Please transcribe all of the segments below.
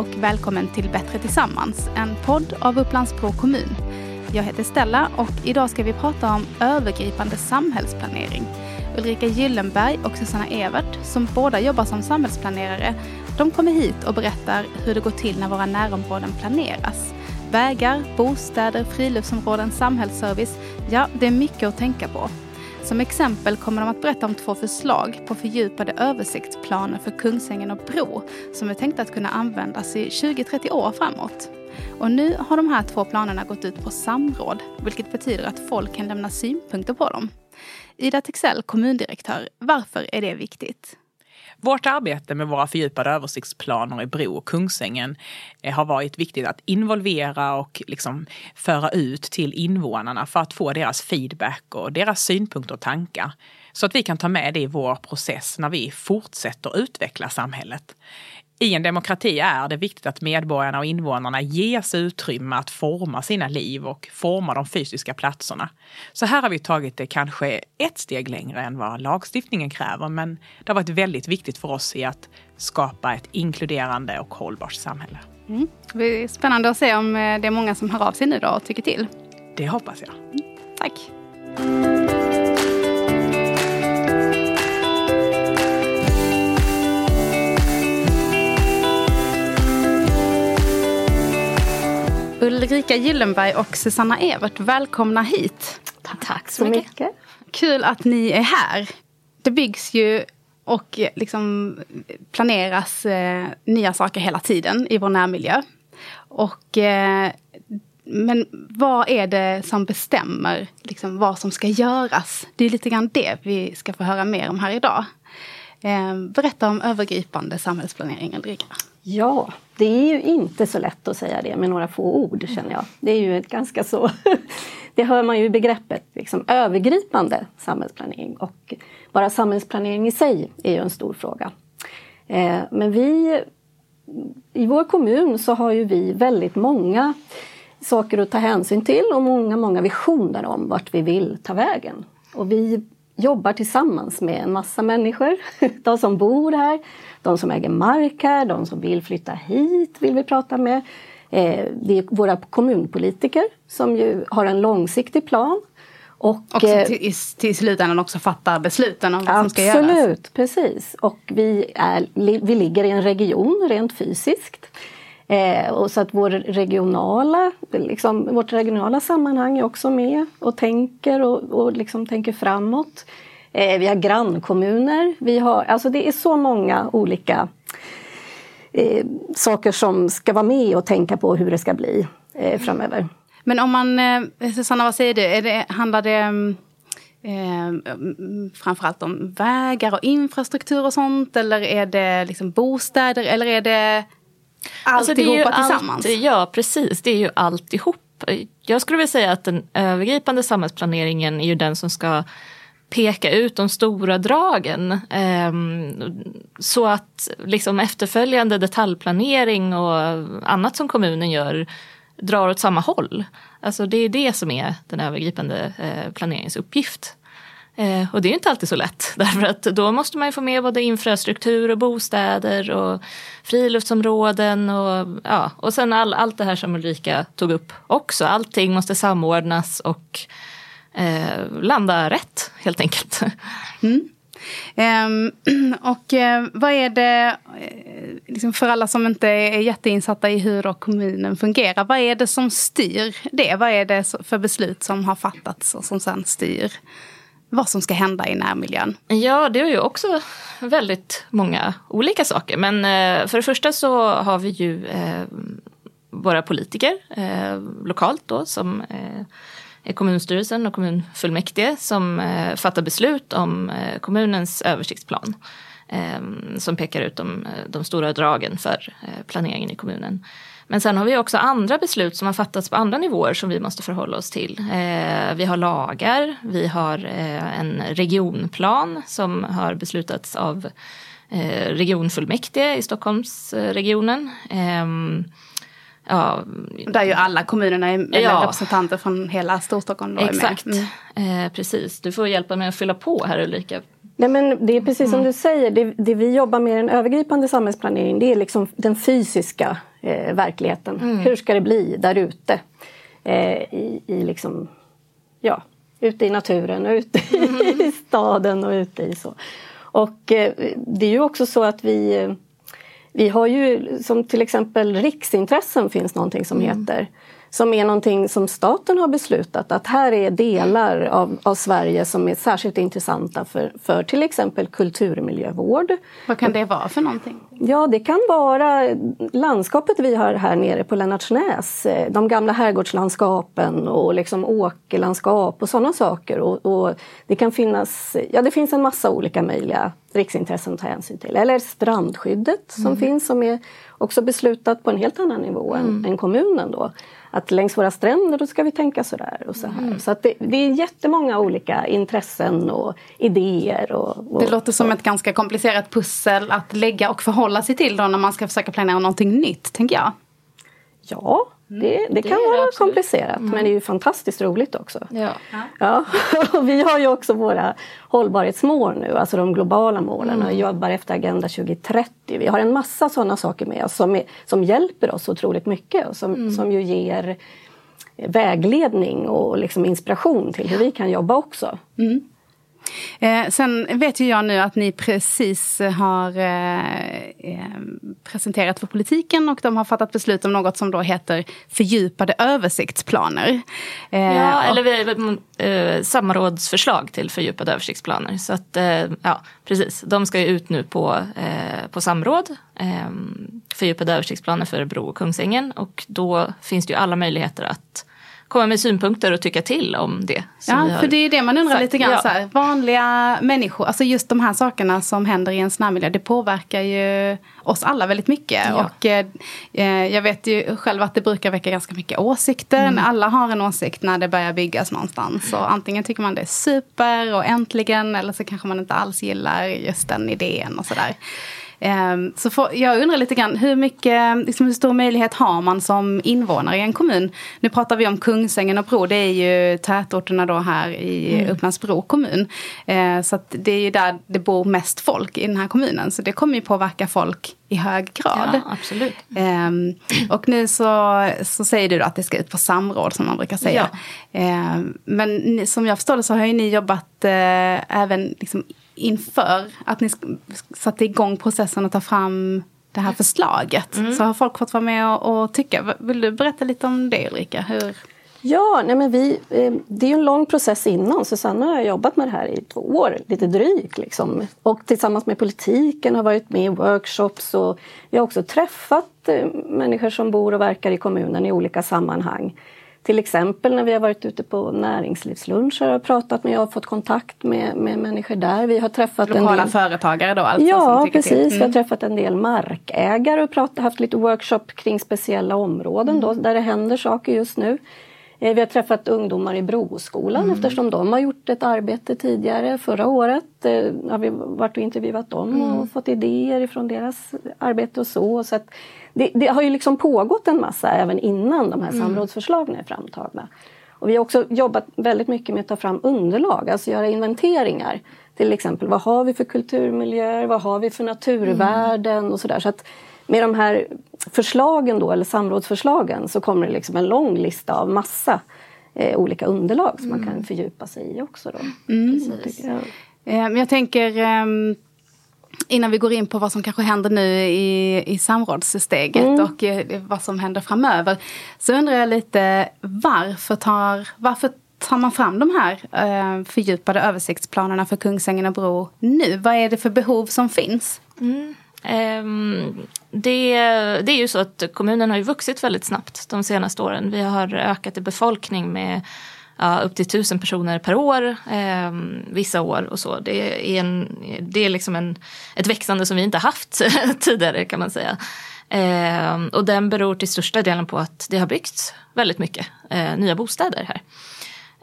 och välkommen till Bättre Tillsammans, en podd av Upplands-Bro kommun. Jag heter Stella och idag ska vi prata om övergripande samhällsplanering. Ulrika Gyllenberg och Susanna Evert, som båda jobbar som samhällsplanerare, de kommer hit och berättar hur det går till när våra närområden planeras. Vägar, bostäder, friluftsområden, samhällsservice. Ja, det är mycket att tänka på. Som exempel kommer de att berätta om två förslag på fördjupade översiktsplaner för Kungsängen och Bro som är tänkta att kunna användas i 20-30 år framåt. Och nu har de här två planerna gått ut på samråd, vilket betyder att folk kan lämna synpunkter på dem. Ida Texell, kommundirektör, varför är det viktigt? Vårt arbete med våra fördjupade översiktsplaner i Bro och Kungsängen eh, har varit viktigt att involvera och liksom föra ut till invånarna för att få deras feedback och deras synpunkter och tankar. Så att vi kan ta med det i vår process när vi fortsätter utveckla samhället i en demokrati är det viktigt att medborgarna och invånarna ges utrymme att forma sina liv och forma de fysiska platserna. Så här har vi tagit det kanske ett steg längre än vad lagstiftningen kräver, men det har varit väldigt viktigt för oss i att skapa ett inkluderande och hållbart samhälle. Mm. Det blir spännande att se om eh, det är många som hör av sig nu då och tycker till. Det hoppas jag. Mm. Tack. Ulrika Gyllenberg och Susanna Evert, välkomna hit. Tack, Tack så mycket. mycket. Kul att ni är här. Det byggs ju och liksom planeras eh, nya saker hela tiden i vår närmiljö. Och, eh, men vad är det som bestämmer liksom, vad som ska göras? Det är lite grann det vi ska få höra mer om här idag. Eh, berätta om övergripande samhällsplanering, Ulrika. Ja, det är ju inte så lätt att säga det med några få ord känner jag. Det är ju ett ganska så, det hör man ju i begreppet liksom, övergripande samhällsplanering och bara samhällsplanering i sig är ju en stor fråga. Eh, men vi, i vår kommun så har ju vi väldigt många saker att ta hänsyn till och många, många visioner om vart vi vill ta vägen. Och vi jobbar tillsammans med en massa människor, de som bor här, de som äger mark här, de som vill flytta hit vill vi prata med. Eh, det är våra kommunpolitiker som ju har en långsiktig plan. Och, och som eh, till, till slutändan också fattar besluten om vad absolut, som ska göras. Absolut, precis. Och vi, är, vi ligger i en region rent fysiskt. Eh, och så att vår regionala, liksom, vårt regionala sammanhang är också med och tänker och, och liksom tänker framåt. Eh, vi har grannkommuner. Vi har, alltså det är så många olika eh, saker som ska vara med och tänka på hur det ska bli eh, framöver. Men om man, eh, Susanna vad säger du, är det, handlar det mm, eh, framförallt om vägar och infrastruktur och sånt? Eller är det liksom bostäder eller är det alltihopa alltså tillsammans? Allt, ja precis, det är ju alltihop. Jag skulle vilja säga att den övergripande samhällsplaneringen är ju den som ska peka ut de stora dragen. Eh, så att liksom efterföljande detaljplanering och annat som kommunen gör drar åt samma håll. Alltså det är det som är den övergripande eh, planeringens uppgift. Eh, och det är inte alltid så lätt därför att då måste man ju få med både infrastruktur och bostäder och friluftsområden och, ja, och sen all, allt det här som Ulrika tog upp också. Allting måste samordnas och eh, landa rätt helt enkelt. Mm. Um, och uh, vad är det, uh, liksom för alla som inte är jätteinsatta i hur kommunen fungerar, vad är det som styr det? Vad är det för beslut som har fattats och som sen styr vad som ska hända i närmiljön? Ja, det är ju också väldigt många olika saker. Men eh, för det första så har vi ju eh, våra politiker eh, lokalt då som är kommunstyrelsen och kommunfullmäktige som fattar beslut om kommunens översiktsplan. Som pekar ut de, de stora dragen för planeringen i kommunen. Men sen har vi också andra beslut som har fattats på andra nivåer som vi måste förhålla oss till. vi har lagar, vi har en regionplan som har beslutats av regionfullmäktige i Stockholmsregionen. Ehm, Ja, Där ju alla kommunerna är ja. representanter från hela Storstockholm. Då Exakt, mm. eh, precis. Du får hjälpa mig att fylla på här Ulrika. Nej, men det är precis som mm. du säger, det, det, vi jobbar med i den övergripande samhällsplaneringen det är liksom den fysiska eh, verkligheten. Mm. Hur ska det bli där ute? Eh, i, I liksom, ja, ute i naturen och ute mm. i staden och ute i så. Och eh, det är ju också så att vi vi har ju som till exempel riksintressen finns någonting som mm. heter som är någonting som staten har beslutat att här är delar av, av Sverige som är särskilt intressanta för, för till exempel kulturmiljövård. Vad kan det vara för någonting? Ja, det kan vara landskapet vi har här nere på Lennartsnäs. Eh, de gamla herrgårdslandskapen och liksom åkerlandskap och sådana saker. Och, och, det kan finnas, ja det finns en massa olika möjliga riksintressen att ta hänsyn till. Eller strandskyddet som mm. finns som är också beslutat på en helt annan nivå mm. än, än kommunen då att längs våra stränder då ska vi tänka sådär och så här. Mm. Så att det, det är jättemånga olika intressen och idéer. Och, och det låter som ett ganska komplicerat pussel att lägga och förhålla sig till då när man ska försöka planera någonting nytt, tänker jag. Ja. Det, det, kan vara absolut. komplicerat mm. men det är ju fantastiskt roligt också. Ja. Ja. och vi har ju också våra hållbarhetsmål nu, alltså de globala målen mm. och jobbar efter Agenda 2030. Vi har en massa sådana saker med oss som, är, som hjälper oss otroligt mycket och som, mm. som ju ger vägledning och liksom inspiration till hur vi kan jobba också. Eh, sen vet ju jag nu att ni precis har eh, eh, presenterat för politiken och de har fattat beslut om något som då heter fördjupade översiktsplaner. Eh, ja, eller vi, eh, samrådsförslag till fördjupade översiktsplaner. Så att, eh, ja, precis. De ska ju ut nu på, eh, på samråd. fördjupade översiktsplaner för Bro och Kungsängen och då finns det ju alla möjligheter att komma med synpunkter och tycka till om det. Ja, för det är det man undrar sagt. lite grann. Ja. Så här, vanliga människor, alltså just de här sakerna som händer i en närmiljö, det påverkar ju oss alla väldigt mycket. Ja. Och eh, eh, jag vet ju själv att det brukar väcka ganska mycket åsikter. Mm. Alla har en åsikt när det börjar byggas någonstans. Och antingen tycker man det är super och äntligen eller så kanske man inte alls gillar just den idén och sådär. Ehm, så för, jag undrar lite grann, hur, mycket, liksom, hur stor möjlighet har man som invånare i en kommun? Nu pratar vi om Kungsängen och Bro, det är ju tätorterna då här i mm. Upplands-Bro kommun. Ehm, så det är ju där det bor mest folk i den här kommunen. Så det kommer ju påverka folk i hög grad. Ja, absolut. Um, och nu så, så säger du att det ska ut på samråd som man brukar säga. Ja. Men som jag förstår det så har ju ni jobbat uh, även liksom inför att ni satte igång processen att ta fram det här förslaget. Mm. Så har folk fått vara med och, och, tycka. Vill du berätta lite om det Ulrika? Hur... Ja, nej men vi, eh, det är en lång process innan. Susanna har jobbat med det här i två år, lite drygt. Liksom. Och tillsammans med politiken har varit med i workshops och vi har också träffat eh, människor som bor och verkar i kommunen i olika sammanhang. Till exempel när vi har varit ute på näringslivsluncher och pratat med och fått kontakt med, med människor där. Vi har träffat Lokala en del... företagare då alltså? Ja, precis. Mm. Vi har mm. träffat en del markägare och pratat, haft lite workshop kring speciella områden mm. då, där det händer saker just nu. Eh, vi har träffat ungdomar i Broskolan mm. eftersom de har gjort ett arbete tidigare förra året. Eh, har vi varit och intervjuat dem mm. och fått idéer ifrån deras arbete och så. så det, det, har ju liksom pågått en massa även innan de här mm. samrådsförslagen är framtagna. Och vi har också jobbat väldigt mycket med att ta fram underlag, alltså göra inventeringar. Till exempel vad har vi för kulturmiljöer, vad har vi för naturvärden mm. och sådär. Så att med de här förslagen då, eller samrådsförslagen, så kommer det liksom en lång lista av massa eh, olika underlag som mm. man kan fördjupa sig i också. Då. Mm. Precis. Jag. Eh, jag tänker um innan vi går in på vad som kanske händer nu i, i samrådssteget mm. och eh, vad som händer framöver. Så undrar jag lite varför tar, varför tar man fram de här eh, fördjupade översiktsplanerna för Kungsängen och Bro nu? Vad är det för behov som finns? Mm. Um, det, det, är ju så att kommunen har ju vuxit väldigt snabbt de senaste åren. Vi har ökat i befolkning med ja, upp till tusen personer per år eh, vissa år och så. Det är, en, det är liksom en, ett växande som vi inte haft tidigare kan man säga. Eh, och den beror till största delen på att det har byggts väldigt mycket eh, nya bostäder här.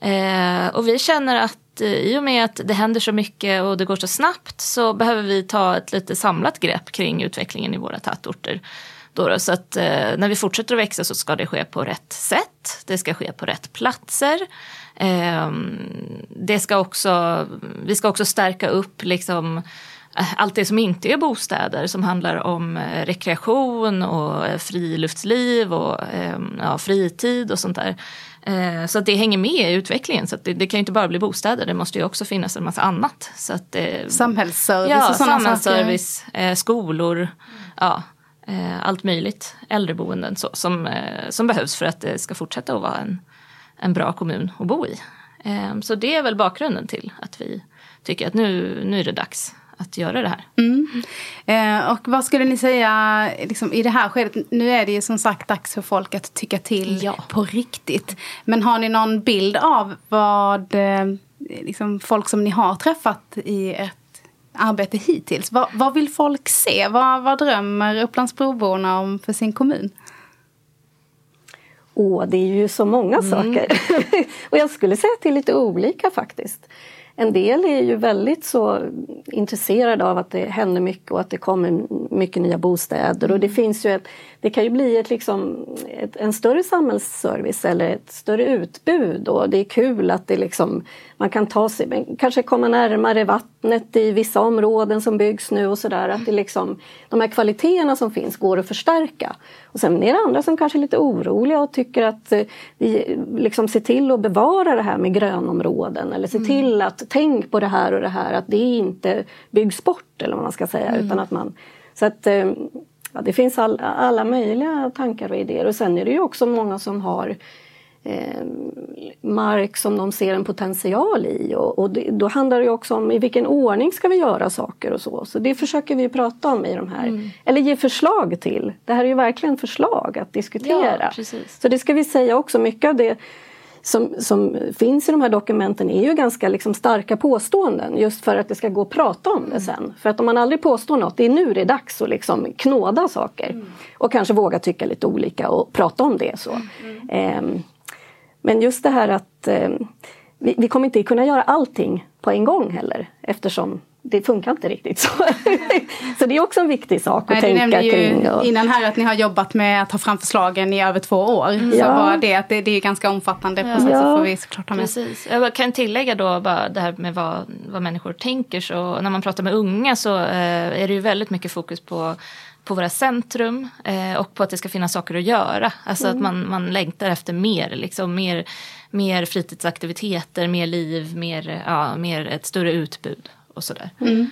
Eh, och vi känner att eh, i och med att det händer så mycket och det går så snabbt så behöver vi ta ett lite samlat grepp kring utvecklingen i våra tätorter. Då, så att eh, när vi fortsätter att växa så ska det ske på rätt sätt. Det ska ske på rätt platser. Eh, det ska också, vi ska också stärka upp liksom, allt det som inte är bostäder som handlar om eh, rekreation och eh, friluftsliv och ehm, ja, fritid och sånt där. Eh, så att det hänger med i utvecklingen. Så det, det, kan ju inte bara bli bostäder, det måste ju också finnas en massa annat. Så att, samhällsservice ja, och sådana samhällsservice, saker. skolor, ja, allt möjligt. Äldreboenden så, som, som behövs för att det ska fortsätta att vara en, en bra kommun att bo i. Så det är väl bakgrunden till att vi tycker att nu, nu är det dags att göra det här. Mm. Eh, och vad skulle ni säga liksom, i det här skedet? Nu är det ju som sagt dags för folk att tycka till ja. på riktigt. Men har ni någon bild av vad eh, liksom, folk som ni har träffat i ett arbete hittills, vad, vad vill folk se? Vad, vad drömmer Upplandsbroborna om för sin kommun? Åh, det är ju så många mm. saker. och jag skulle säga att det är lite olika faktiskt en del är ju väldigt så intresserade av att det händer mycket och att det kommer mycket nya bostäder. Och det mm. finns ju ett, det kan ju bli ett, liksom, ett, en större samhällsservice eller ett större utbud och det är kul att det liksom, man kan ta sig, kanske komma närmare vattnet i vissa områden som byggs nu och sådär. Att det liksom, de här kvaliteterna som finns går att förstärka. Och sen är det andra som kanske är lite oroliga och tycker att eh, vi liksom ser till att bevara det här med grönområden eller se mm. till att tänk på det här och det här att det inte byggs bort eller vad man ska säga. Mm. Utan att man, så att eh, ja, det finns all, alla möjliga tankar och idéer och sen är det ju också många som har eh, mark som de ser en potential i och, och det, då handlar det också om i vilken ordning ska vi göra saker och så. Så det försöker vi prata om i de här, mm. eller ge förslag till. Det här är ju verkligen förslag att diskutera. Ja, så det ska vi säga också, mycket av det som, som finns i de här dokumenten är ju ganska liksom starka påståenden just för att det ska gå att prata om det sen. För att om man aldrig påstår något, det är nu det är dags att liksom knåda saker. Mm. Och kanske våga tycka lite olika och prata om det. så. Mm. Eh, men just det här att eh, vi, vi kommer inte kunna göra allting på en gång heller eftersom det funkar inte riktigt så. så det är också en viktig sak att Nej, tänka ju kring. Och... Innan här att ni har jobbat med att ta fram förslagen i över två år. Mm. Så bara det att det, det är ganska omfattande ja. processer ja. får vi såklart ha med. Precis. Jag kan tillägga då bara det här med vad, vad människor tänker. Så när man pratar med unga så eh, är det ju väldigt mycket fokus på på våra centrum eh, och på att det ska finnas saker att göra. Alltså mm. att man, man längtar efter mer, liksom, mer, mer fritidsaktiviteter, mer liv, mer, ja, mer ett större utbud och sådär. Mm.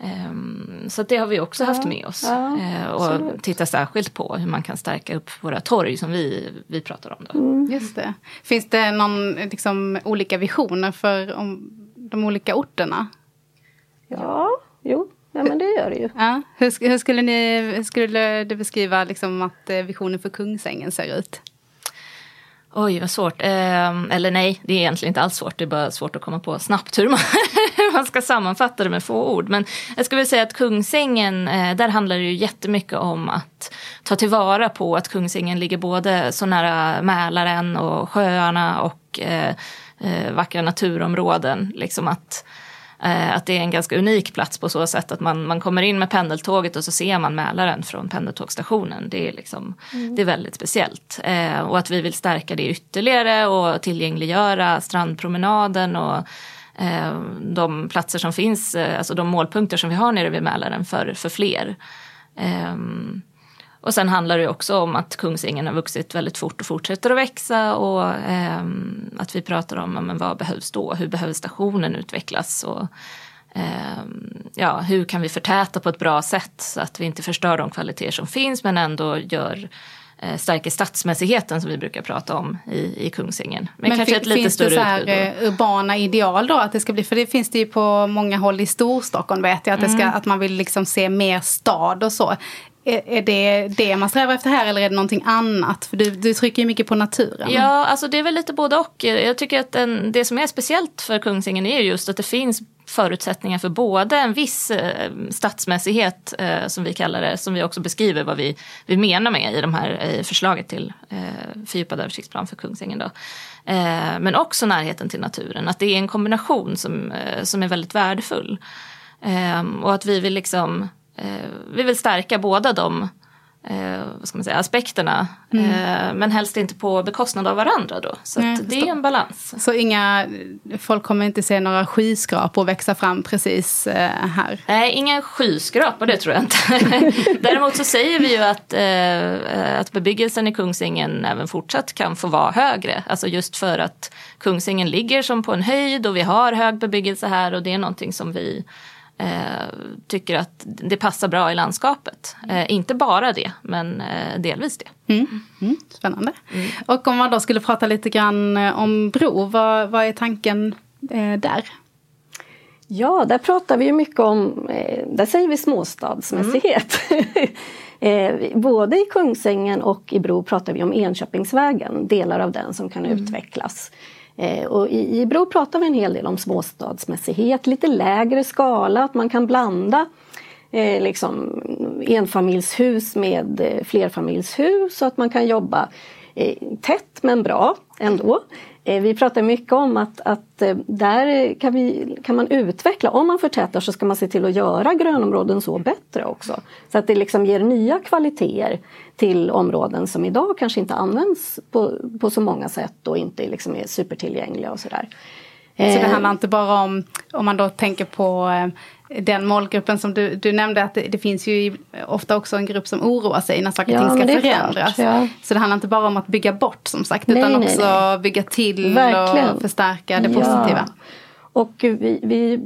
Um, så det har vi också ja, haft med oss. Ja, uh, och tittar särskilt på hur man kan stärka upp våra torg som vi, vi pratar om. Då. Mm. Just det. Finns det någon, liksom, olika visioner för om de olika orterna? Ja, jo. Ja men det gör det ju. Ja. Hur, hur skulle, ni, hur skulle du beskriva liksom, att eh, visionen för Kungsängen ser ut? Oj, vad svårt. Eh, eller nej, det är egentligen inte alls svårt. Det är bara svårt att komma på snabbt hur man, man ska sammanfatta det med få ord. Men jag skulle vilja säga att Kungsängen, eh, där handlar det ju jättemycket om att ta tillvara på att Kungsängen ligger både så nära Mälaren och sjöarna och eh, eh vackra naturområden. Liksom att Eh, att det är en ganska unik plats på så sätt att man, man kommer in med pendeltåget och så ser man Mälaren från pendeltågsstationen. Det är, liksom, mm. det är väldigt speciellt. Eh, och att vi vill stärka det ytterligare och tillgängliggöra strandpromenaden och Eh, de platser som finns, eh, alltså de målpunkter som vi har nere vid Mälaren för, för fler. Eh, och sen handlar det också om att Kungsängen har vuxit väldigt fort och fortsätter att växa och eh, att vi pratar om men vad behövs då, hur behöver stationen utvecklas och eh, ja, hur kan vi förtäta på ett bra sätt så att vi inte förstör de kvaliteter som finns men ändå gör eh, stärker stadsmässigheten som vi brukar prata om i, i Kungsängen. Men, men kanske ett lite finns större det så här, eh, urbana ideal då? Att det ska bli, för det finns det ju på många håll i Storstockholm vet jag, att, det ska, mm. att man vill liksom se mer stad och så. Är, det det man strävar efter här eller är det någonting annat? För du, du trycker ju mycket på naturen. Ja, alltså det är väl lite både och. Jag tycker att den, det som är speciellt för Kungsängen är just att det finns förutsättningar för både en viss eh, stadsmässighet, eh, som vi kallar det, som vi också beskriver vad vi, vi menar med i de här i förslaget till eh, fördjupad översiktsplan för Kungsängen. Då. Eh, men också närheten till naturen, att det är en kombination som, eh, som är väldigt värdefull. Eh, och att vi vill liksom Eh, vi vill stärka båda de eh, vad ska man säga, aspekterna. Mm. Eh, men helst inte på bekostnad av varandra då. Så Nej, det är en balans. Så inga, folk kommer inte se några skyskrapor växa fram precis eh, här? Nej, inga skyskrapor det tror jag inte. Däremot så säger vi ju att, eh, att bebyggelsen i Kungsängen även fortsatt kan få vara högre. Alltså just för att Kungsängen ligger som på en höjd och vi har hög bebyggelse här och det är någonting som vi eh, tycker att det passar bra i landskapet. Eh, inte bara det, men eh, delvis det. Mm. Mm. Spännande. Mm. Och om man då skulle prata lite grann eh, om Bro, vad, vad är tanken eh, där? Ja, där pratar vi ju mycket om, eh, där säger vi småstadsmässighet. Mm. Både i Kungsängen och i Bro pratar vi om Enköpingsvägen, delar av den som kan mm. utvecklas. Eh, och i, i Bro pratar vi en hel del om småstadsmässighet, lite lägre skala, att man kan blanda eh, liksom enfamiljshus med eh, flerfamiljshus så att man kan jobba eh, tätt men bra ändå. Eh, vi pratar mycket om att, att eh, där kan, vi, kan man utveckla, om man förtätar så ska man se till att göra grönområden så bättre också. Så att det liksom ger nya kvaliteter till områden som idag kanske inte används på, på så många sätt och inte liksom är supertillgängliga och sådär. Så det handlar inte bara om, om man då tänker på den målgruppen som du, du nämnde att det, det, finns ju ofta också en grupp som oroar sig när saker och ja, ting ska förändras. Klart, ja. Så det handlar inte bara om att bygga bort som sagt nej, utan nej, också nej. bygga till Verkligen. och förstärka det positiva. Ja. Och vi, vi,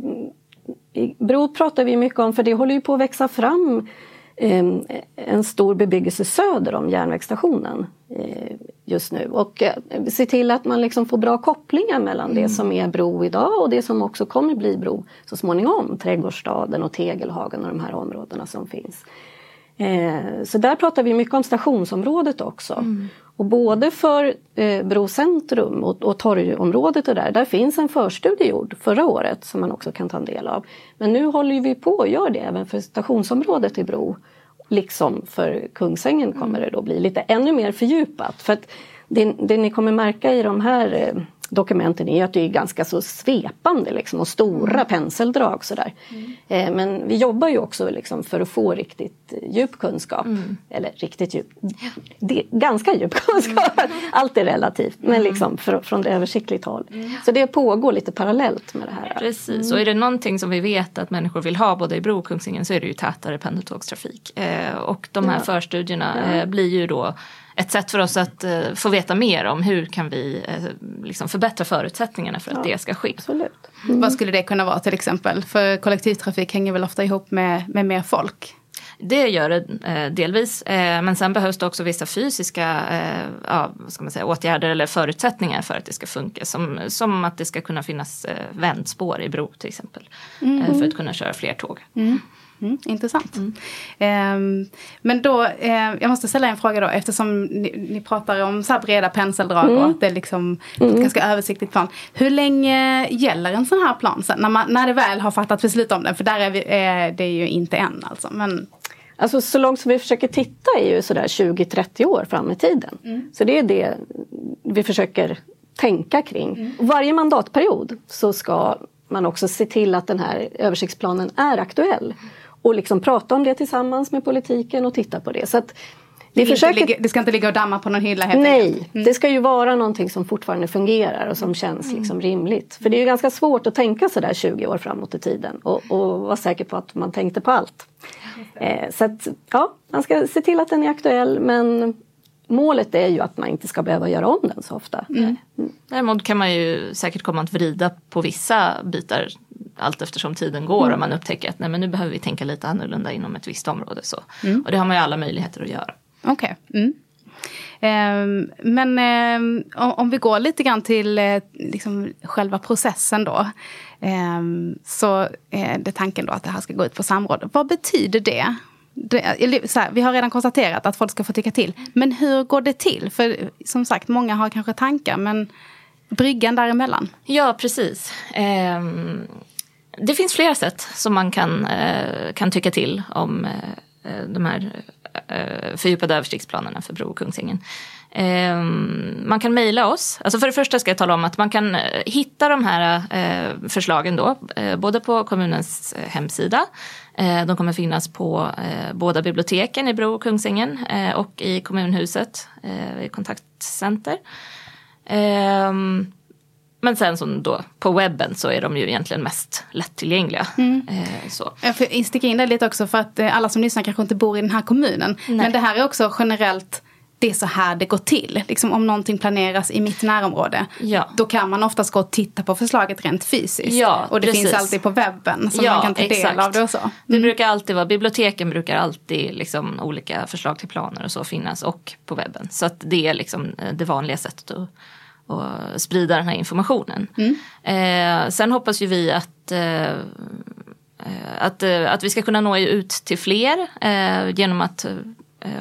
Bro pratar vi mycket om för det håller ju på att växa fram eh, en stor bebyggelse söder om järnvägsstationen eh, just nu. Och eh, se till att man liksom får bra kopplingar mellan mm. det som är bro idag och det som också kommer bli bro så småningom. Trädgårdsstaden och Tegelhagen och de här områdena som finns. Eh, så där pratar vi mycket om stationsområdet också. Mm. Och både för eh, Bro centrum och, och torgområdet och där, där finns en förstudie gjord förra året som man också kan ta en del av. Men nu håller vi på att göra det även för stationsområdet i Bro. Liksom för Kungsängen kommer det då bli lite ännu mer fördjupat. För att det, det ni kommer märka i de här eh, dokumenten är att det är ganska så svepande liksom, och stora mm. penseldrag. Sådär. Mm. Eh, men vi jobbar ju också liksom, för att få riktigt djup kunskap. Mm. Eller riktigt djup, det, ganska djup kunskap. Mm. Allt är relativt men mm. liksom för, från översiktligt håll. Mm. Så det pågår lite parallellt med det här. Precis, och är det någonting som vi vet att människor vill ha både i Bro och Kungsängen så är det ju tätare pendeltågstrafik. Eh, och de här ja. förstudierna ja. blir ju då ett sätt för oss att uh, få veta mer om hur kan vi uh, liksom förbättra förutsättningarna för att ja, det ska ske. Absolut. Mm. Vad skulle det kunna vara till exempel? För kollektivtrafik hänger väl ofta ihop med, med mer folk? Det gör det eh, delvis. Eh, men sen behövs det också vissa fysiska eh, ja, vad ska man säga, åtgärder eller förutsättningar för att det ska funka. Som, som att det ska kunna finnas eh, vändspår i bro till exempel. Mm. för att kunna köra fler tåg. Mm. Mm, intressant. Mm. Eh, men då, eh, jag måste ställa en fråga då eftersom ni, ni pratar om så breda penseldrag mm. och att det är liksom mm. ett ganska översiktligt plan. Hur länge gäller en sån här plan sen? När, man, när det väl har fattat beslut om den? För där är vi, eh, det är ju inte än alltså. Men... Alltså så långt som vi försöker titta är ju sådär 20-30 år fram i tiden. Mm. Så det är det vi försöker tänka kring. Mm. Varje mandatperiod så ska man också se till att den här översiktsplanen är aktuell och liksom prata om det tillsammans med politiken och titta på det. Så att det, försöker... ligga, det ska inte ligga och damma på någon hylla helt Nej, mm. det ska ju vara någonting som fortfarande fungerar och som känns mm. liksom rimligt. För det är ju ganska svårt att tänka sådär 20 år framåt i tiden och, och vara säker på att man tänkte på allt. Eh, så att, ja, man ska se till att den är aktuell men målet är ju att man inte ska behöva göra om den så ofta. Mm. Mm. Däremot kan man ju säkert komma att vrida på vissa bitar allt eftersom tiden går mm. och man upptäcker att nej, men nu behöver vi tänka lite annorlunda inom ett visst område. Så. Mm. Och det har man ju alla möjligheter att göra. Okej. Okay. Mm. Eh, men eh, om vi går lite grann till eh, liksom själva processen då. Ehm, så är det tanken då att det här ska gå ut på samråd. Vad betyder det? Det här, vi har redan konstaterat att folk ska få tycka till. Men hur går det till? För som sagt, många har kanske tankar men bryggan däremellan? Ja, precis. Ehm, det finns flera sätt som man kan, eh, kan tycka till om eh, de här eh, fördjupade översiktsplanerna för Bro och Kungsängen. Eh, man kan mejla oss. Alltså för det första ska jag tala om att man kan eh, hitta de här eh, förslagen då, eh, både på kommunens eh, hemsida. Eh, de kommer finnas på båda biblioteken i Bro och Kungsängen och i kommunhuset i kontaktcenter. Men sen som då på webben så är de ju egentligen mest lättillgängliga. Mm. Eh, så. Jag får sticka in det lite också för att alla som lyssnar kanske inte bor i den här kommunen. Nej. Men det här är också generellt det är så här det går till. Liksom om någonting planeras i mitt närområde. Ja. Då kan man oftast gå och titta på förslaget rent fysiskt. Ja, och det precis. finns alltid på webben så ja, man kan ta exakt. del av det och så. Mm. Det brukar alltid vara, biblioteken brukar alltid liksom olika förslag till planer och så finnas och på webben. Så att det är liksom eh, det vanliga sättet att, att sprida den här informationen. Mm. Eh, sen hoppas ju vi att eh, eh att, eh, att vi ska kunna nå ut till fler eh, genom att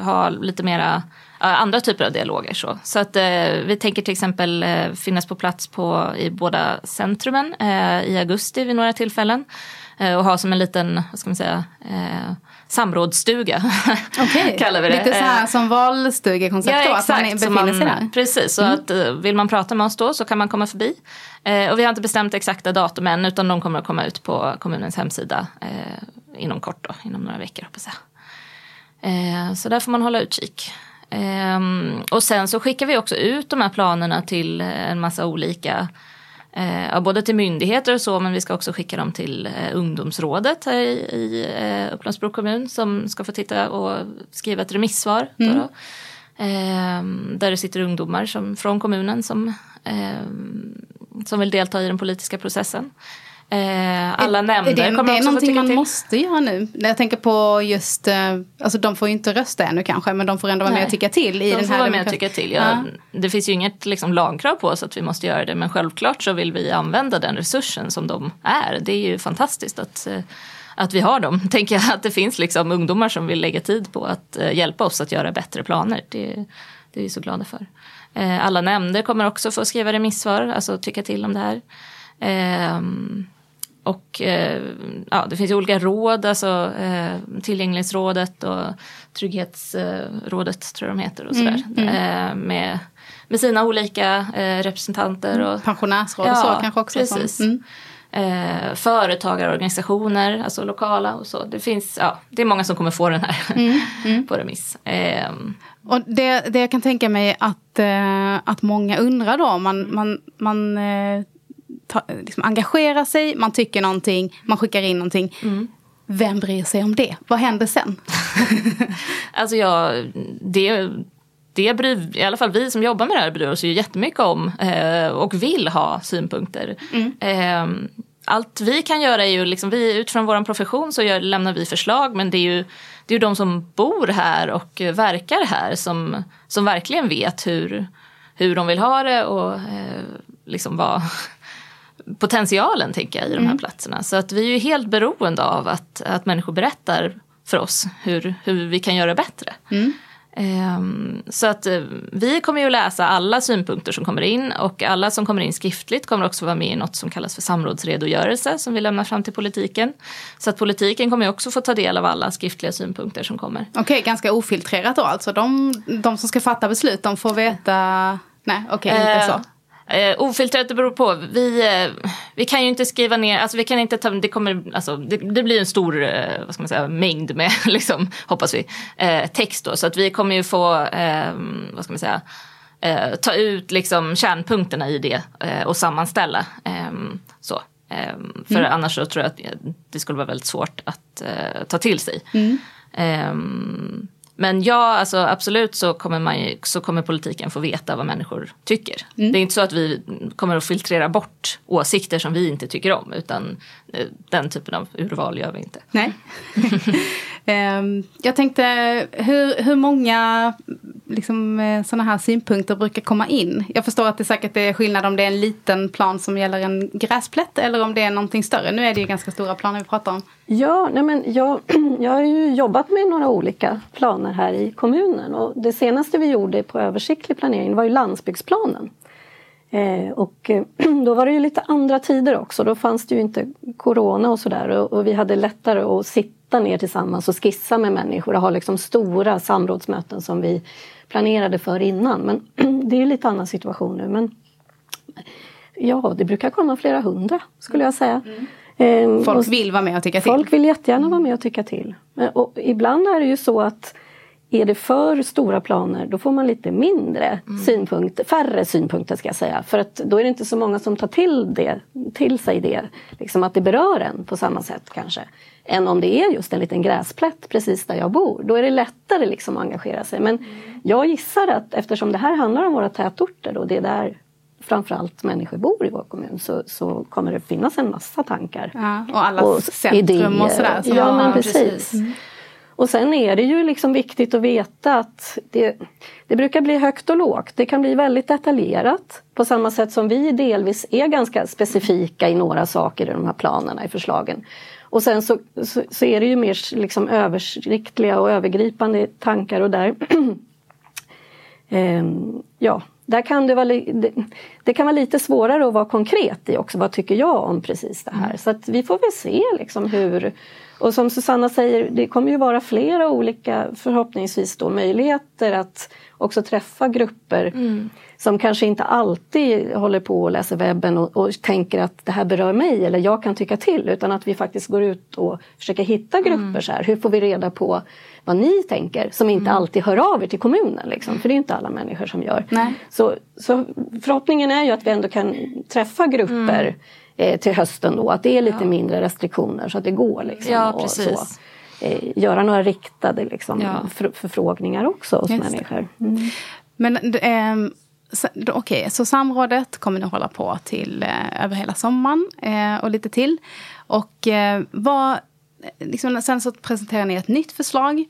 ha lite mera andra typer av dialoger. Så, så att, eh, vi tänker till exempel eh, finnas på plats på, i båda centrumen eh, i augusti vid några tillfällen. Eh, och ha som en liten, vad ska man säga, eh, samrådsstuga. Okay. kallar vi det. Lite så här eh, som valstugekoncept ja, då, exakt, att man befinner man, sig där. Precis, så mm. att vill man prata med oss då så kan man komma förbi. och vi har inte bestämt exakta datum än utan de kommer att komma ut på kommunens hemsida inom kort då, inom några veckor hoppas jag. så där får man hålla utkik. Um, och sen så skickar vi också ut de här planerna till en massa olika Eh, både till myndigheter och så men vi ska också skicka dem till eh, ungdomsrådet här i, i eh, Upplands-Bro kommun som ska få titta och skriva ett remissvar. Mm. Då, eh, där det sitter ungdomar som, från kommunen som, ehm, som vill delta i den politiska processen. Eh, alla nämnder det, kommer det är någonting man till. måste göra nu. Jag tänker på just, eh, alltså de får ju inte rösta ännu kanske men de får ändå vara Nej. med och tycka till. I de den får vara med och tycka till. Ja, ja. Det finns ju inget liksom, lagkrav på oss att vi måste göra det men självklart så vill vi använda den resursen som de är. Det är ju fantastiskt att eh, att vi har dem. Tänker jag att det finns liksom ungdomar som vill lägga tid på att uh, hjälpa oss att göra bättre planer. Det, det är vi så glada för. Alla nämnder kommer också få skriva remissvar, alltså tycka till om det här. Uh, och eh, ja, det finns ju olika råd, alltså eh, tillgänglighetsrådet och trygghetsrådet tror jag de heter och sådär. Mm, mm. Eh, med, med sina olika eh, representanter. Och, Pensionärsråd och så kanske också. Precis. Mm. Eh, företagarorganisationer, alltså lokala och så. Det finns, ja, det är många som kommer få den här mm, mm. på remiss. Eh, och det, det jag kan tänka mig att, eh, att många undrar då, man, man, man ta, liksom engagera sig, man tycker någonting, man skickar in någonting. Mm. Vem bryr sig om det? Vad händer sen? alltså jag, det, det bryr, i alla fall vi som jobbar med det här bryr oss ju jättemycket om eh, och vill ha synpunkter. Mm. Eh, allt vi kan göra är ju, liksom, vi, utifrån vår profession så gör, lämnar vi förslag men det är ju det är de som bor här och verkar här som, som verkligen vet hur, hur de vill ha det och eh, liksom vad, potentialen tänker jag i de här mm. platserna. Så att vi är ju helt beroende av att, att människor berättar för oss hur, hur vi kan göra bättre. Mm. Um, så att uh, vi kommer ju att läsa alla synpunkter som kommer in och alla som kommer in skriftligt kommer också vara med i något som kallas för samrådsredogörelse som vi lämnar fram till politiken. Så att politiken kommer ju också få ta del av alla skriftliga synpunkter som kommer. Okej, okay, ganska ofiltrerat då alltså. De, de som ska fatta beslut de får veta Nej, okej, okay, inte uh, så. Eh, ofiltrerat, det beror på. Vi, eh, vi kan ju inte skriva ner, alltså vi kan inte ta, det kommer, alltså det, det blir en stor, eh, vad ska man säga, mängd med, liksom, hoppas vi, eh, text då. Så att vi kommer ju få, eh, vad ska man säga, eh, ta ut liksom kärnpunkterna i det eh, och sammanställa. så. för mm. annars så tror jag att det skulle vara väldigt svårt att ta till sig. Mm. Men ja, alltså absolut så kommer, man, så kommer politiken få veta vad människor tycker. Mm. Det är inte så att vi kommer att filtrera bort åsikter som vi inte tycker om utan eh, den typen av urval gör vi inte. Nej. Ehm, jag tänkte, hur, hur många liksom, eh, sådana här synpunkter brukar komma in? Jag förstår att det säkert är skillnad om det är en liten plan som gäller en gräsplätt eller om det är någonting större. Nu är det ju ganska stora planer vi pratar om. Ja, nej men jag, jag har ju jobbat med några olika planer här i kommunen och det senaste vi gjorde på översiktlig planering var ju landsbygdsplanen. Eh, och då var det ju lite andra tider också. Då fanns det ju inte corona och sådär och, och vi hade lättare att sitta ner tillsammans och skissa med människor och ha liksom stora samrådsmöten som vi planerade för innan. Men det är ju lite annan situation nu. Men ja, det brukar komma flera hundra skulle jag säga. Mm. Folk vill vara med och tycka till? Folk vill jättegärna vara med och tycka till. Och ibland är det ju så att är det för stora planer då får man lite mindre mm. synpunkter, färre synpunkter ska jag säga. För att då är det inte så många som tar till, det, till sig det, liksom att det berör en på samma sätt kanske. Än om det är just en liten gräsplätt precis där jag bor. Då är det lättare liksom att engagera sig. Men jag gissar att eftersom det här handlar om våra tätorter och det är där framförallt människor bor i vår kommun så, så kommer det finnas en massa tankar. Ja, och alla och centrum idéer. och sådär. Så ja, men precis. precis. Mm. Och sen är det ju liksom viktigt att veta att det, det brukar bli högt och lågt. Det kan bli väldigt detaljerat på samma sätt som vi delvis är ganska specifika i några saker i de här planerna i förslagen. Och sen så, så, så är det ju mer liksom översiktliga och övergripande tankar och där ehm, ja, där kan det, vara, det, det, kan vara lite svårare att vara konkret i också. Vad tycker jag om precis det här? Mm. Så att vi får väl se liksom hur och som Susanna säger, det kommer ju vara flera olika förhoppningsvis då möjligheter att också träffa grupper mm. som kanske inte alltid håller på och läser webben och, och, tänker att det här berör mig eller jag kan tycka till utan att vi faktiskt går ut och försöker hitta grupper. Mm. Så här. Hur får vi reda på vad ni tänker som inte mm. alltid hör av er till kommunen. Liksom, för det är inte alla människor som gör. Nej. Så, så förhoppningen är ju att vi ändå kan träffa grupper mm eh, till hösten då, att det är lite ja. mindre restriktioner så att det går. Liksom, ja, och så, eh, göra några riktade liksom, ja. för, förfrågningar också hos Just människor. Mm. Men eh, så, okay, så samrådet kommer ni hålla på till eh, över hela sommaren eh, och lite till. Och eh, vad, liksom, sen så presenterar ni ett nytt förslag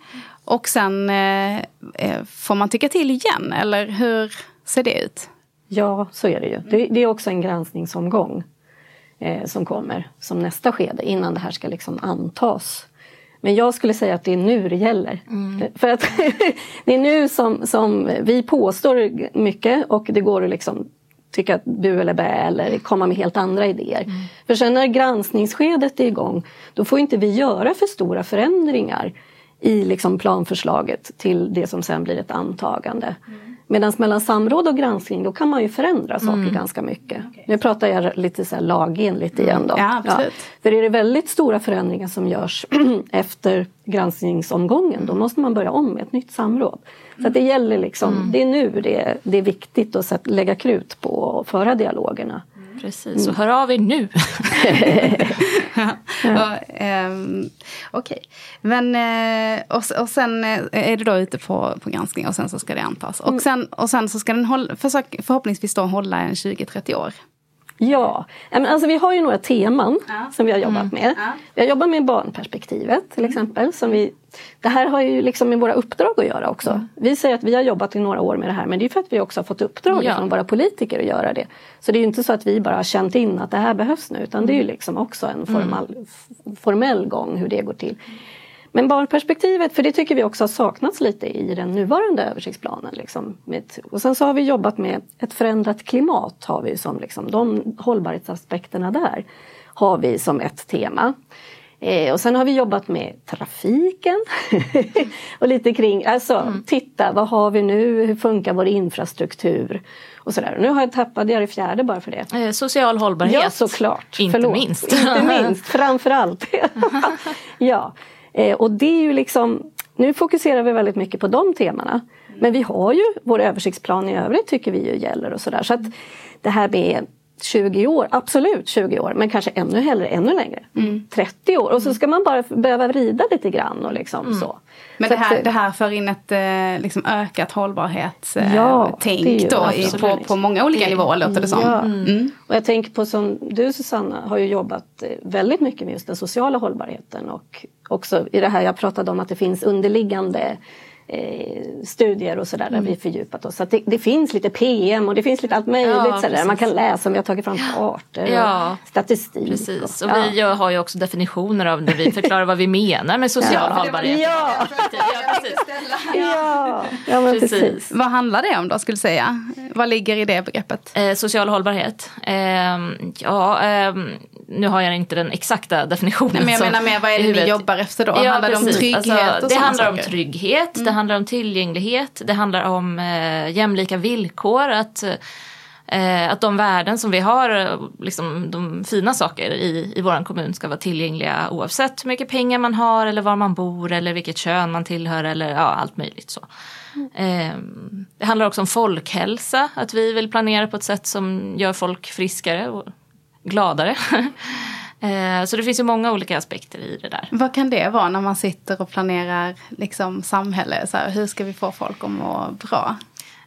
och sen eh, eh, får man tycka till igen eller hur ser det ut? Ja, så är det ju. Det, det är också en granskningsomgång eh, som kommer som nästa skede innan det här ska liksom antas. Men jag skulle säga att det är nu det gäller. Mm. För att det är nu som, som vi påstår mycket och det går att liksom tycka att bu eller bä eller komma med helt andra idéer. Mm. För sen när granskningsskedet är igång då får inte vi göra för stora förändringar i liksom planförslaget till det som sen blir ett antagande. Mm. Medan mellan samråd och granskning då kan man ju förändra saker mm. ganska mycket. Okay. Nu pratar jag lite så här lagenligt igen då. Ja, ja, För är det väldigt stora förändringar som görs efter granskningsomgången då måste man börja om med ett nytt samråd. Så det gäller liksom, mm. det är nu det, det är viktigt att lägga krut på att föra dialogerna. Precis, så hör av er nu. ja. um, Okej, okay. men uh, och, och sen eh, är det då ute på, på granskning och sen så ska det antas. Och mm. sen, och sen så ska den hålla, försök, förhoppningsvis då hålla en 20-30 år. Ja, alltså vi har ju några teman ja. som vi har jobbat mm. med. Ja. Vi har jobbat med barnperspektivet till mm. exempel. Som vi, det här har ju liksom med våra uppdrag att göra också. Mm. Vi säger att vi har jobbat i några år med det här men det är för att vi också har fått uppdrag ja. från våra politiker att göra det. Så det är inte så att vi bara har känt in att det här behövs nu utan det är ju mm. liksom också en formal, mm. formell gång hur det går till. Men barnperspektivet, för det tycker vi också har saknats lite i den nuvarande översiktsplanen. Liksom. Och sen så har vi jobbat med ett förändrat klimat, har vi som liksom, de hållbarhetsaspekterna där har vi som ett tema. Eh, och sen har vi jobbat med trafiken och lite kring, alltså mm. titta vad har vi nu, hur funkar vår infrastruktur och sådär. nu har jag tappat, det är det fjärde bara för det. Eh, social hållbarhet. Ja såklart. Inte Förlåt. minst. Inte minst, framförallt. ja. Eh, och det är ju liksom, nu fokuserar vi väldigt mycket på de temana. Men vi har ju vår översiktsplan i övrigt tycker vi ju gäller och sådär. Så att det här med 20 år, absolut 20 år, men kanske ännu hellre ännu längre. Mm. 30 år och så ska man bara behöva vrida lite grann och liksom mm. så. Men så det, här, att, det här för in ett eh, liksom ökat hållbarhetstänk ja, då i, på, på många olika nivåer låter det som. Ja. Mm. mm. Och jag tänker på som du Susanna har ju jobbat eh, väldigt mycket med just den sociala hållbarheten och också i det här jag pratade om att det finns underliggande studier och sådär där vi fördjupat oss. Så att det, det finns lite PM och det finns lite allt möjligt Ja, sådär. precis. Man kan läsa om vi har tagit fram kartor Ja, och statistik. Precis, och, och vi har ju också definitioner av när vi förklarar vad vi menar med social Ja. hållbarhet. Ja. Ja, precis. ja, ja men Precis. precis. Vad handlar det om då skulle du säga? Vad ligger i det begreppet? Eh, social hållbarhet. Ehm, ja, ehm, nu har jag inte den exakta definitionen. Nej, men jag som- menar mer, vad är det ni jobbar efter då? Ja, handlar det om trygghet Alltså, Det handlar om saker? trygghet, det handlar om tillgänglighet, det handlar om eh, jämlika villkor. Att, eh, att de värden som vi har, liksom, de fina saker i, i vår kommun ska vara tillgängliga oavsett hur mycket pengar man har eller var man bor eller vilket kön man tillhör eller ja, allt möjligt. så. Eh, det handlar också om folkhälsa, att vi vill planera på ett sätt som gör folk friskare och gladare. Eh, Så det finns ju många olika aspekter i det där. Vad kan det vara när man sitter och planerar liksom, samhälle? Så här, hur ska vi få folk att må bra?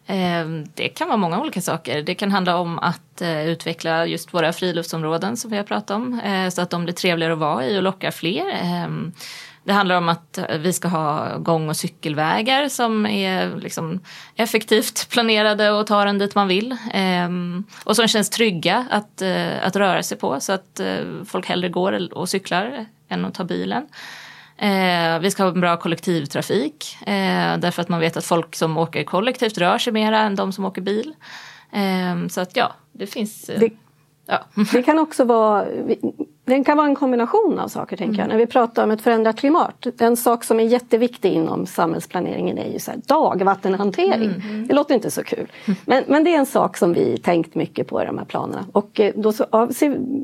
Eh, Det kan vara många olika saker. Det kan handla om att eh, utveckla just våra friluftsområden som vi har pratat om. Så att de blir trevligare att vara i och lockar fler. Det handlar om att vi ska ha gång och cykelvägar som är liksom effektivt planerade och tar en dit man vill. Eh, Och som känns trygga att, eh, att röra sig på så att eh, folk hellre går och cyklar än att ta bilen. Eh, vi ska ha en bra kollektivtrafik eh, därför att man vet att folk som åker kollektivt rör sig mera än de som åker bil. Eh, så att ja, det finns... Det, ja. det kan också vara det kan vara en kombination av saker tänker jag. När vi pratar om ett förändrat klimat. En sak som är jätteviktig inom samhällsplaneringen är ju så här, dagvattenhantering. Det låter inte så kul. Men, men det är en sak som vi tänkt mycket på i de här planerna. Och eh, då så, ja,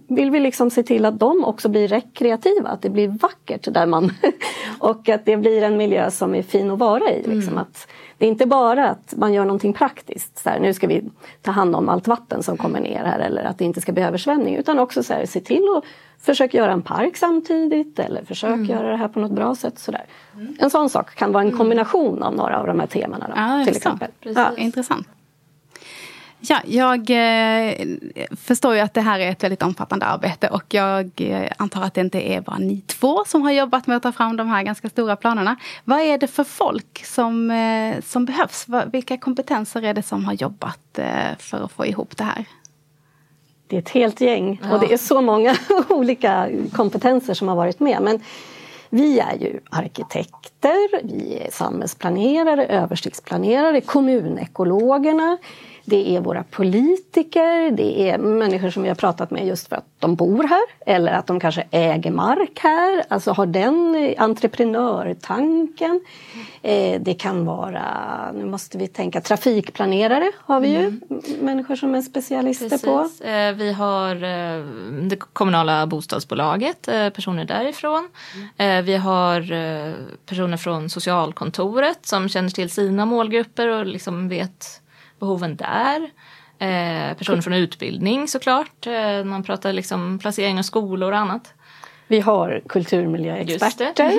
vill vi liksom se till att de också blir rekreativa. Att det blir vackert där man och att det blir en miljö som är fin att vara i. Liksom. Att det är inte bara att man gör någonting praktiskt. Så här, nu ska vi ta hand om allt vatten som kommer ner här eller att det inte ska bli översvämning. Utan också så här, se till att försöka göra en park samtidigt eller försök göra det här på något bra sätt. Så där. En sån sak kan vara en kombination av några av de här temana. Då, Ja, till exempel. Ja, intressant. Ja, jag eh, förstår ju att det här är ett väldigt omfattande arbete och jag eh, antar att det inte är bara ni två som har jobbat med att ta fram de här ganska stora planerna. Vad är det för folk som, eh, som behövs? Vilka kompetenser är det som har jobbat eh, för att få ihop det här? Det är ett helt gäng och det är så många olika kompetenser som har varit med. Men vi är ju arkitekter, vi är samhällsplanerare, översiktsplanerare, kommunekologerna. Det är våra politiker, det är människor som vi har pratat med just för att de bor här eller att de kanske äger mark här, alltså har den entreprenörtanken. Eh, det kan vara, nu måste vi tänka, trafikplanerare har vi ju, m- människor som är specialister på. Precis. Eh, Vi har eh, det kommunala bostadsbolaget, personer därifrån. Eh, Vi har personer från socialkontoret som känner till sina målgrupper och liksom vet behoven där. Eh, Personer från utbildning såklart. Eh, Man pratar liksom placering av skolor och annat. Vi har kulturmiljöexperter.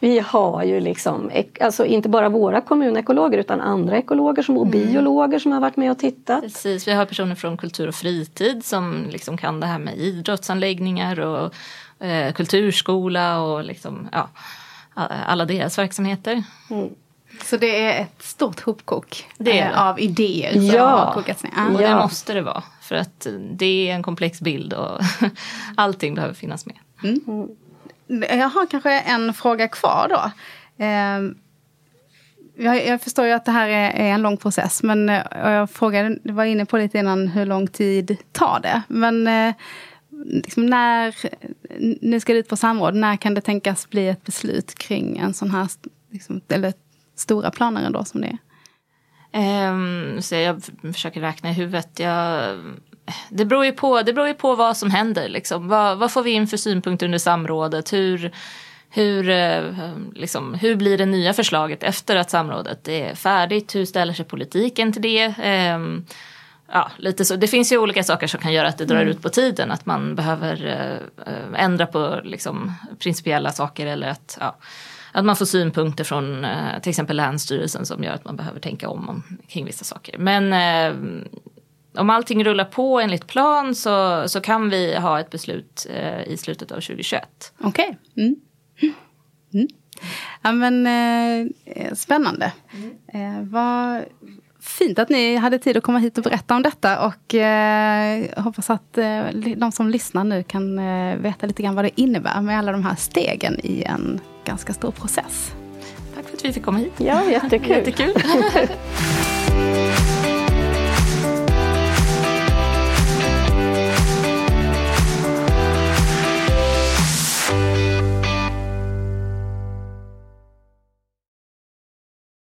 vi har ju liksom, alltså inte bara våra kommunekologer utan andra ekologer som, och biologer som har varit med och tittat. Precis, vi har personer från kultur och fritid som liksom kan det här med idrottsanläggningar och eh, kulturskola och liksom, ja, alla deras verksamheter. Så det är ett stort hopkok Det är eh, det. av idéer som Ja. har kokats ner. Och Ja. det måste det vara. För att det är en komplex bild och allting behöver finnas med. Jag har kanske en fråga kvar då. Ehm, Jag, förstår ju att det här är, en lång process, men eh, jag frågade, var inne på lite innan hur lång tid tar det. Men eh, liksom när, nu ska det ut på samråd, när kan det tänkas bli ett beslut kring en sån här, liksom, eller stora planer ändå som det är? Ehm, så jag försöker räkna i huvudet. Jag, det, beror ju på, det beror ju på vad som händer. Liksom. Vad, vad får vi in för synpunkter under samrådet? Hur, hur, eh, liksom, hur blir det nya förslaget efter att samrådet är färdigt? Hur ställer sig politiken till det? Ehm, ja, lite så. Det finns ju olika saker som kan göra att det drar ut på tiden. Att man behöver eh, eh, ändra på liksom, principiella saker eller att ja, att man får synpunkter från eh, till exempel Länsstyrelsen som gör att man behöver tänka om, om kring vissa saker. Men eh, om allting rullar på enligt plan så, så kan vi ha ett beslut eh, i slutet av 2021. Okej. Okay. Mm. Mm. Ja, men, eh, spännande. Mm. Eh, vad fint att ni hade tid att komma hit och berätta om detta. Och eh, hoppas att de som lyssnar nu kan veta lite grann vad det innebär med alla de här stegen i en ganska stor process. Tack för att vi fick komma hit. Ja, jättekul. jättekul.